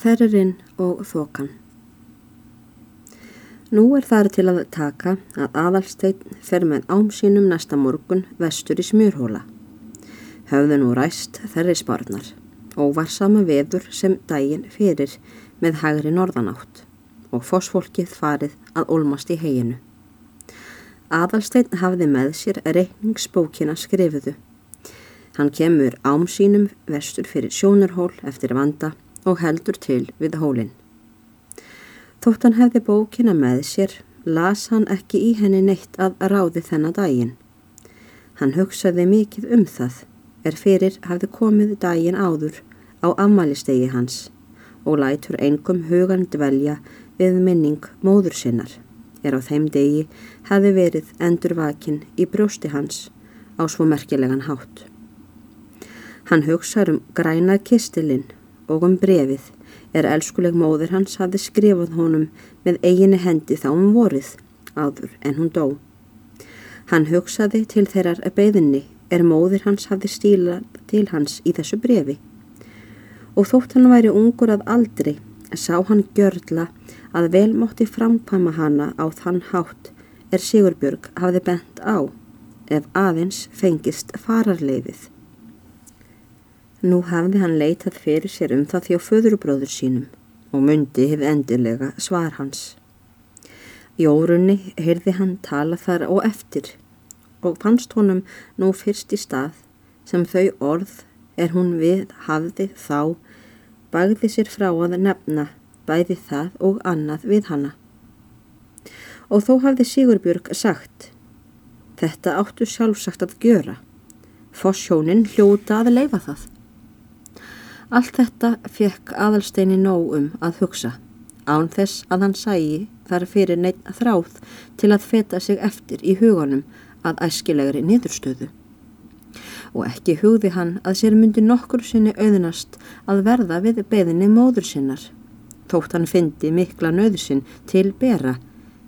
Þerririnn og þokan Nú er þar til að taka að aðalsteinn fer með ám sínum næsta morgun vestur í smjörhóla. Höfðu nú ræst þerri spárnar og var sama veður sem dægin fyrir með hægri norðanátt og fósfólkið farið að olmast í heginu. Aðalsteinn hafði með sér reikningsbókina skrifuðu. Hann kemur ám sínum vestur fyrir sjónarhól eftir vanda og heldur til við hólinn. Þótt hann hefði bókina með sér, las hann ekki í henni neitt að ráði þennan daginn. Hann hugsaði mikið um það, er fyrir hafði komið daginn áður á ammælistegi hans og lætur engum hugan dvelja við minning móður sinnar, er á þeim degi hefði verið endurvakin í brjósti hans á svo merkilegan hátt. Hann hugsaður um græna kistilinn og um brefið er elskuleg móður hans hafði skrifað honum með eiginu hendi þá um vorið áður en hún dó. Hann hugsaði til þeirrar beðinni er móður hans hafði stílað til hans í þessu brefi og þótt hann væri ungur að aldri sá hann gjörla að vel mótti framkvæma hana á þann hátt er Sigurbjörg hafði bent á ef aðeins fengist fararleifið. Nú hafði hann leitað fyrir sér um það þjá föðurubróður sínum og myndi hefði endilega svar hans. Jórunni heyrði hann tala þar og eftir og fannst honum nú fyrst í stað sem þau orð er hún við hafði þá bagði sér frá að nefna bæði það og annað við hanna. Og þó hafði Sigurbjörg sagt, þetta áttu sjálfsagt að gjöra, fossjónin hljóta að leifa það. Allt þetta fekk aðalsteini nóg um að hugsa, án þess að hann sægi þar fyrir neitt þráð til að feta sig eftir í hugunum að æskilegri niðurstöðu. Og ekki hugði hann að sér myndi nokkur sinni auðnast að verða við beðinni móður sinnar, þótt hann fyndi mikla nöðusinn til bera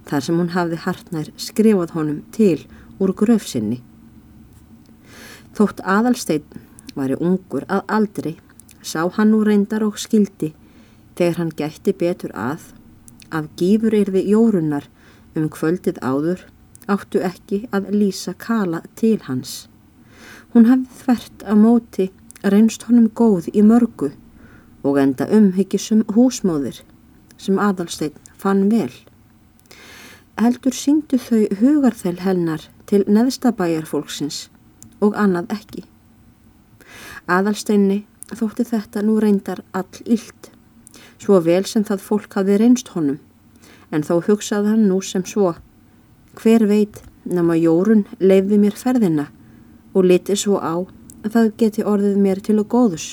þar sem hún hafði hartnær skrifað honum til úr gröfsinni. Þótt aðalstein var í ungur að aldrei sá hann nú reyndar og skildi þegar hann gætti betur að að gífur yrði jórunnar um kvöldið áður áttu ekki að lýsa kala til hans. Hún hafði þvert að móti reynst honum góð í mörgu og enda umhyggisum húsmóðir sem aðalsteinn fann vel. Heldur syngdu þau hugarþel hennar til neðstabæjarfólksins og annað ekki. Aðalsteinni þótti þetta nú reyndar all illt, svo vel sem það fólk hafi reynst honum, en þó hugsaði hann nú sem svo, hver veit nema Jórun leiði mér ferðina og liti svo á að það geti orðið mér til og góðus,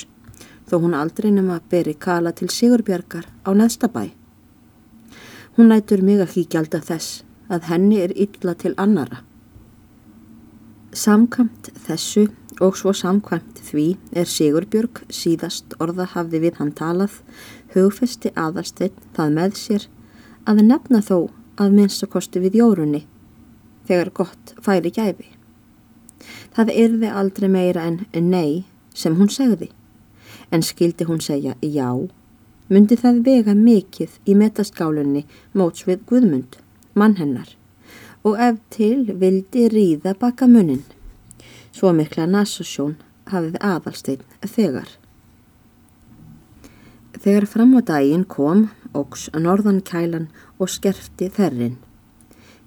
þó hún aldrei nema beri kala til Sigurbjörgar á næsta bæ. Hún nætur mig ekki gælda þess að henni er illa til annara. Samkamt þessu og svo samkvæmt því er Sigurbjörg síðast orða hafði við hann talað, hugfesti aðalsteinn það með sér að nefna þó að minnstakosti við jórunni þegar gott færi gæfi. Það yrði aldrei meira en nei sem hún segði, en skildi hún segja já, myndi það vega mikið í metaskálunni móts við Guðmund, mann hennar, og ef til vildi ríða baka munnin. Svo mikla nasosjón hafið aðalstein þegar. Þegar fram á daginn kom, ógs að norðan kælan og skerfti þerrin.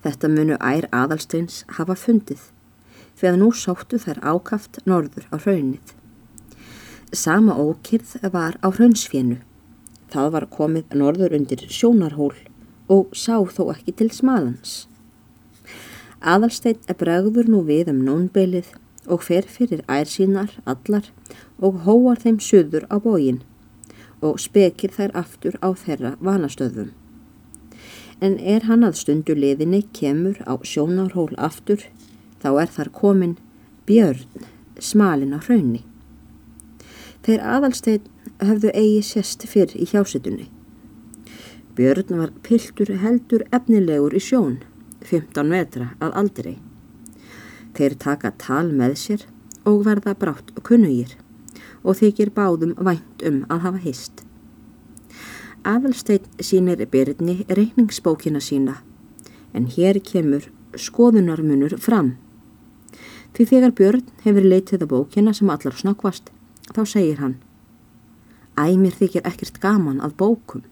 Þetta munu ær aðalsteins hafa fundið, fyrir að nú sóttu þær ákaft norður á raunnið. Sama ókýrð var á raunsfénu. Það var komið norður undir sjónarhól og sá þó ekki til smalans. Aðalstein bregður nú við um nónbelið og fer fyrir ær sínar allar og hóar þeim suður á bógin og spekir þær aftur á þeirra vanastöðum. En er hann að stundu liðinni kemur á sjónarhól aftur þá er þar komin björn smalin á hraunni. Þeir aðalstein höfðu eigi sest fyrr í hjásetunni. Björn var piltur heldur efnilegur í sjón, 15 metra að aldrei. Þeir taka tal með sér og verða brátt kunnugir og þykir báðum vænt um að hafa hist. Aðalsteinn sínir byrni reikningsbókina sína en hér kemur skoðunarmunur fram. Því þegar Björn hefur leitið á bókina sem allar snakkvast þá segir hann Æmir þykir ekkert gaman að bókum.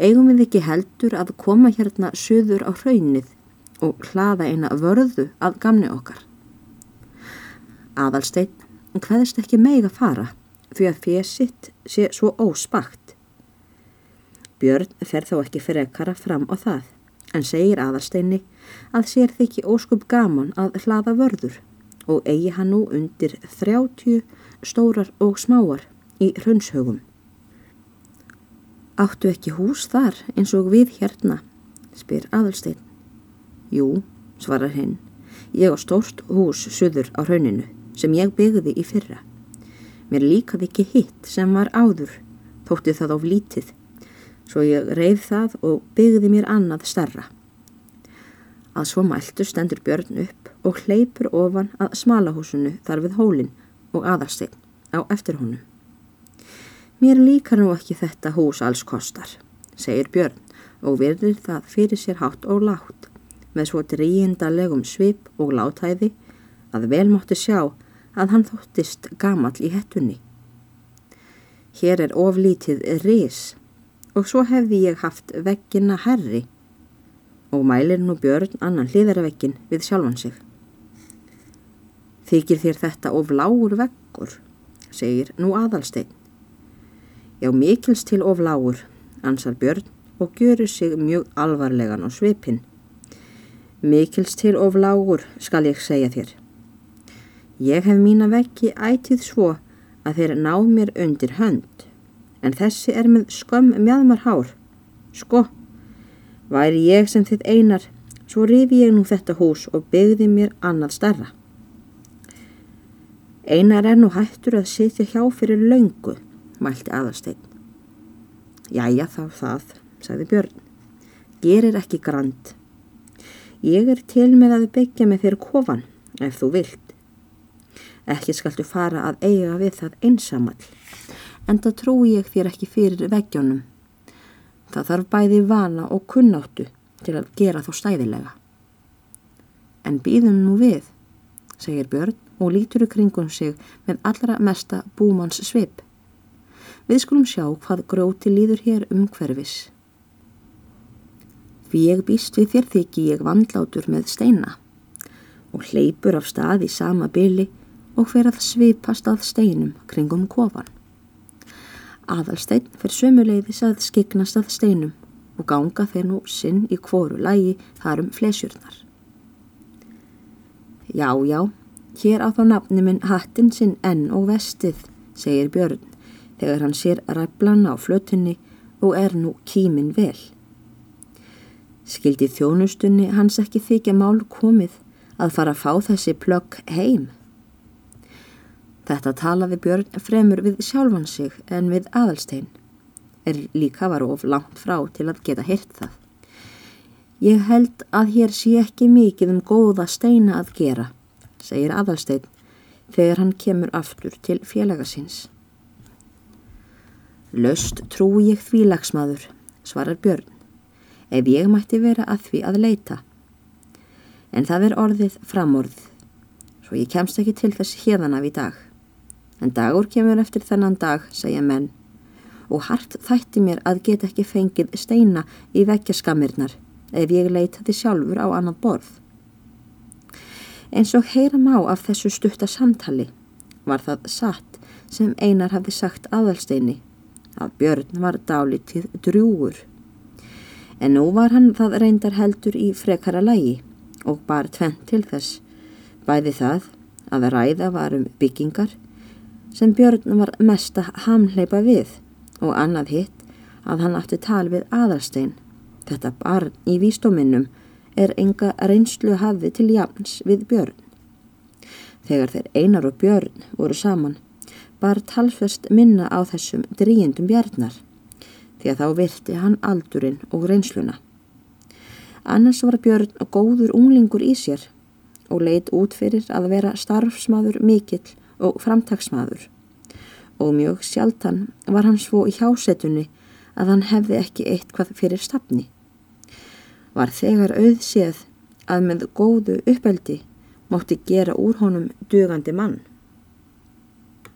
Eigum við ekki heldur að koma hérna söður á hraunið og hlaða eina vörðu að gamni okkar. Aðalsteinn hvaðist ekki meig að fara því að fésitt sé svo óspakt. Björn fer þó ekki fyrir ekkara fram á það en segir aðalsteinni að sér þykki óskup gaman að hlaða vörður og eigi hann nú undir þrjátjú stórar og smáar í hraunshaugum. Áttu ekki hús þar eins og við hérna, spyr aðalstein. Jú, svarar hinn, ég á stórst hús suður á hrauninu sem ég byggði í fyrra. Mér líkaði ekki hitt sem var áður, þótti það á lítið, svo ég reyð það og byggði mér annað starra. Að svo mæltu stendur Björn upp og hleypur ofan að smalahúsinu þar við hólinn og aðarstein á eftir honum. Mér líkar nú ekki þetta hús alls kostar, segir Björn og verður það fyrir sér hátt og látt með svo dríindalegum svip og látæði að vel mátti sjá að hann þóttist gamall í hettunni. Hér er oflítið ris og svo hefði ég haft veggina herri og mælir nú Björn annan hliðarvegin við sjálfan sig. Þykir þér þetta of lágur veggur, segir nú aðalstein. Já, mikils til of lágur, ansar Björn og görur sig mjög alvarlegan á svipin. Mikils til of lágur, skal ég segja þér. Ég hef mína vekki ætið svo að þeir ná mér undir hönd, en þessi er með skömm mjöðmar hár. Sko, væri ég sem þitt einar, svo rifi ég nú þetta hús og byggði mér annað starra. Einar er nú hættur að sitja hjá fyrir laungu mælti aðarsteinn. Jæja þá það, sagði Björn. Gerir ekki grand. Ég er til með að byggja með þér kofan, ef þú vilt. Ekki skaltu fara að eiga við það einsamall, en það trúi ég þér ekki fyrir veggjónum. Það þarf bæði vana og kunnáttu til að gera þá stæðilega. En býðum nú við, segir Björn og lítur í kringum sig með allra mesta búmanns svip. Við skulum sjá hvað gróti líður hér um hverfis. Ég býst við þér þykki ég vandlátur með steina og hleypur af stað í sama byli og fer að svipast að steinum kringum kofan. Aðalstein fer sömuleiðis að skiknast að steinum og ganga þeir nú sinn í kvoru lægi þar um flesjurnar. Já, já, hér á þá nafni minn hattin sinn enn og vestið, segir Björn þegar hann sér ræflana á flötunni og er nú kímin vel. Skildi þjónustunni hans ekki þykja mál komið að fara að fá þessi plögg heim. Þetta talaði Björn fremur við sjálfan sig en við aðalstein, er líka var of langt frá til að geta hirt það. Ég held að hér sé ekki mikið um góða steina að gera, segir aðalstein þegar hann kemur aftur til félagasins. Löst trúi ég því lagsmaður, svarar Björn, ef ég mætti vera að því að leita. En það er orðið framorð, svo ég kemst ekki til þess hérðanaf í dag. En dagur kemur eftir þennan dag, segja menn, og hart þætti mér að geta ekki fengið steina í vekkjaskamirnar ef ég leitaði sjálfur á annan borð. Eins og heyra má af þessu stutta samtali var það satt sem einar hafði sagt aðalsteini að Björn var dálítið drjúur. En nú var hann það reyndar heldur í frekara lægi og bar tvent til þess. Bæði það að ræða var um byggingar sem Björn var mesta hamleipa við og annað hitt að hann átti tal við aðarstein. Þetta barn í výstóminnum er enga reynslu hafi til jafns við Björn. Þegar þeir einar og Björn voru saman bar talfest minna á þessum dríindum bjarnar því að þá virti hann aldurinn og reynsluna. Annars var Björn góður unglingur í sér og leitt út fyrir að vera starfsmaður mikill og framtagsmaður og mjög sjaldan var hann svo í hjásetunni að hann hefði ekki eitthvað fyrir stafni. Var þegar auðséð að með góðu uppeldi mótti gera úr honum dugandi mann.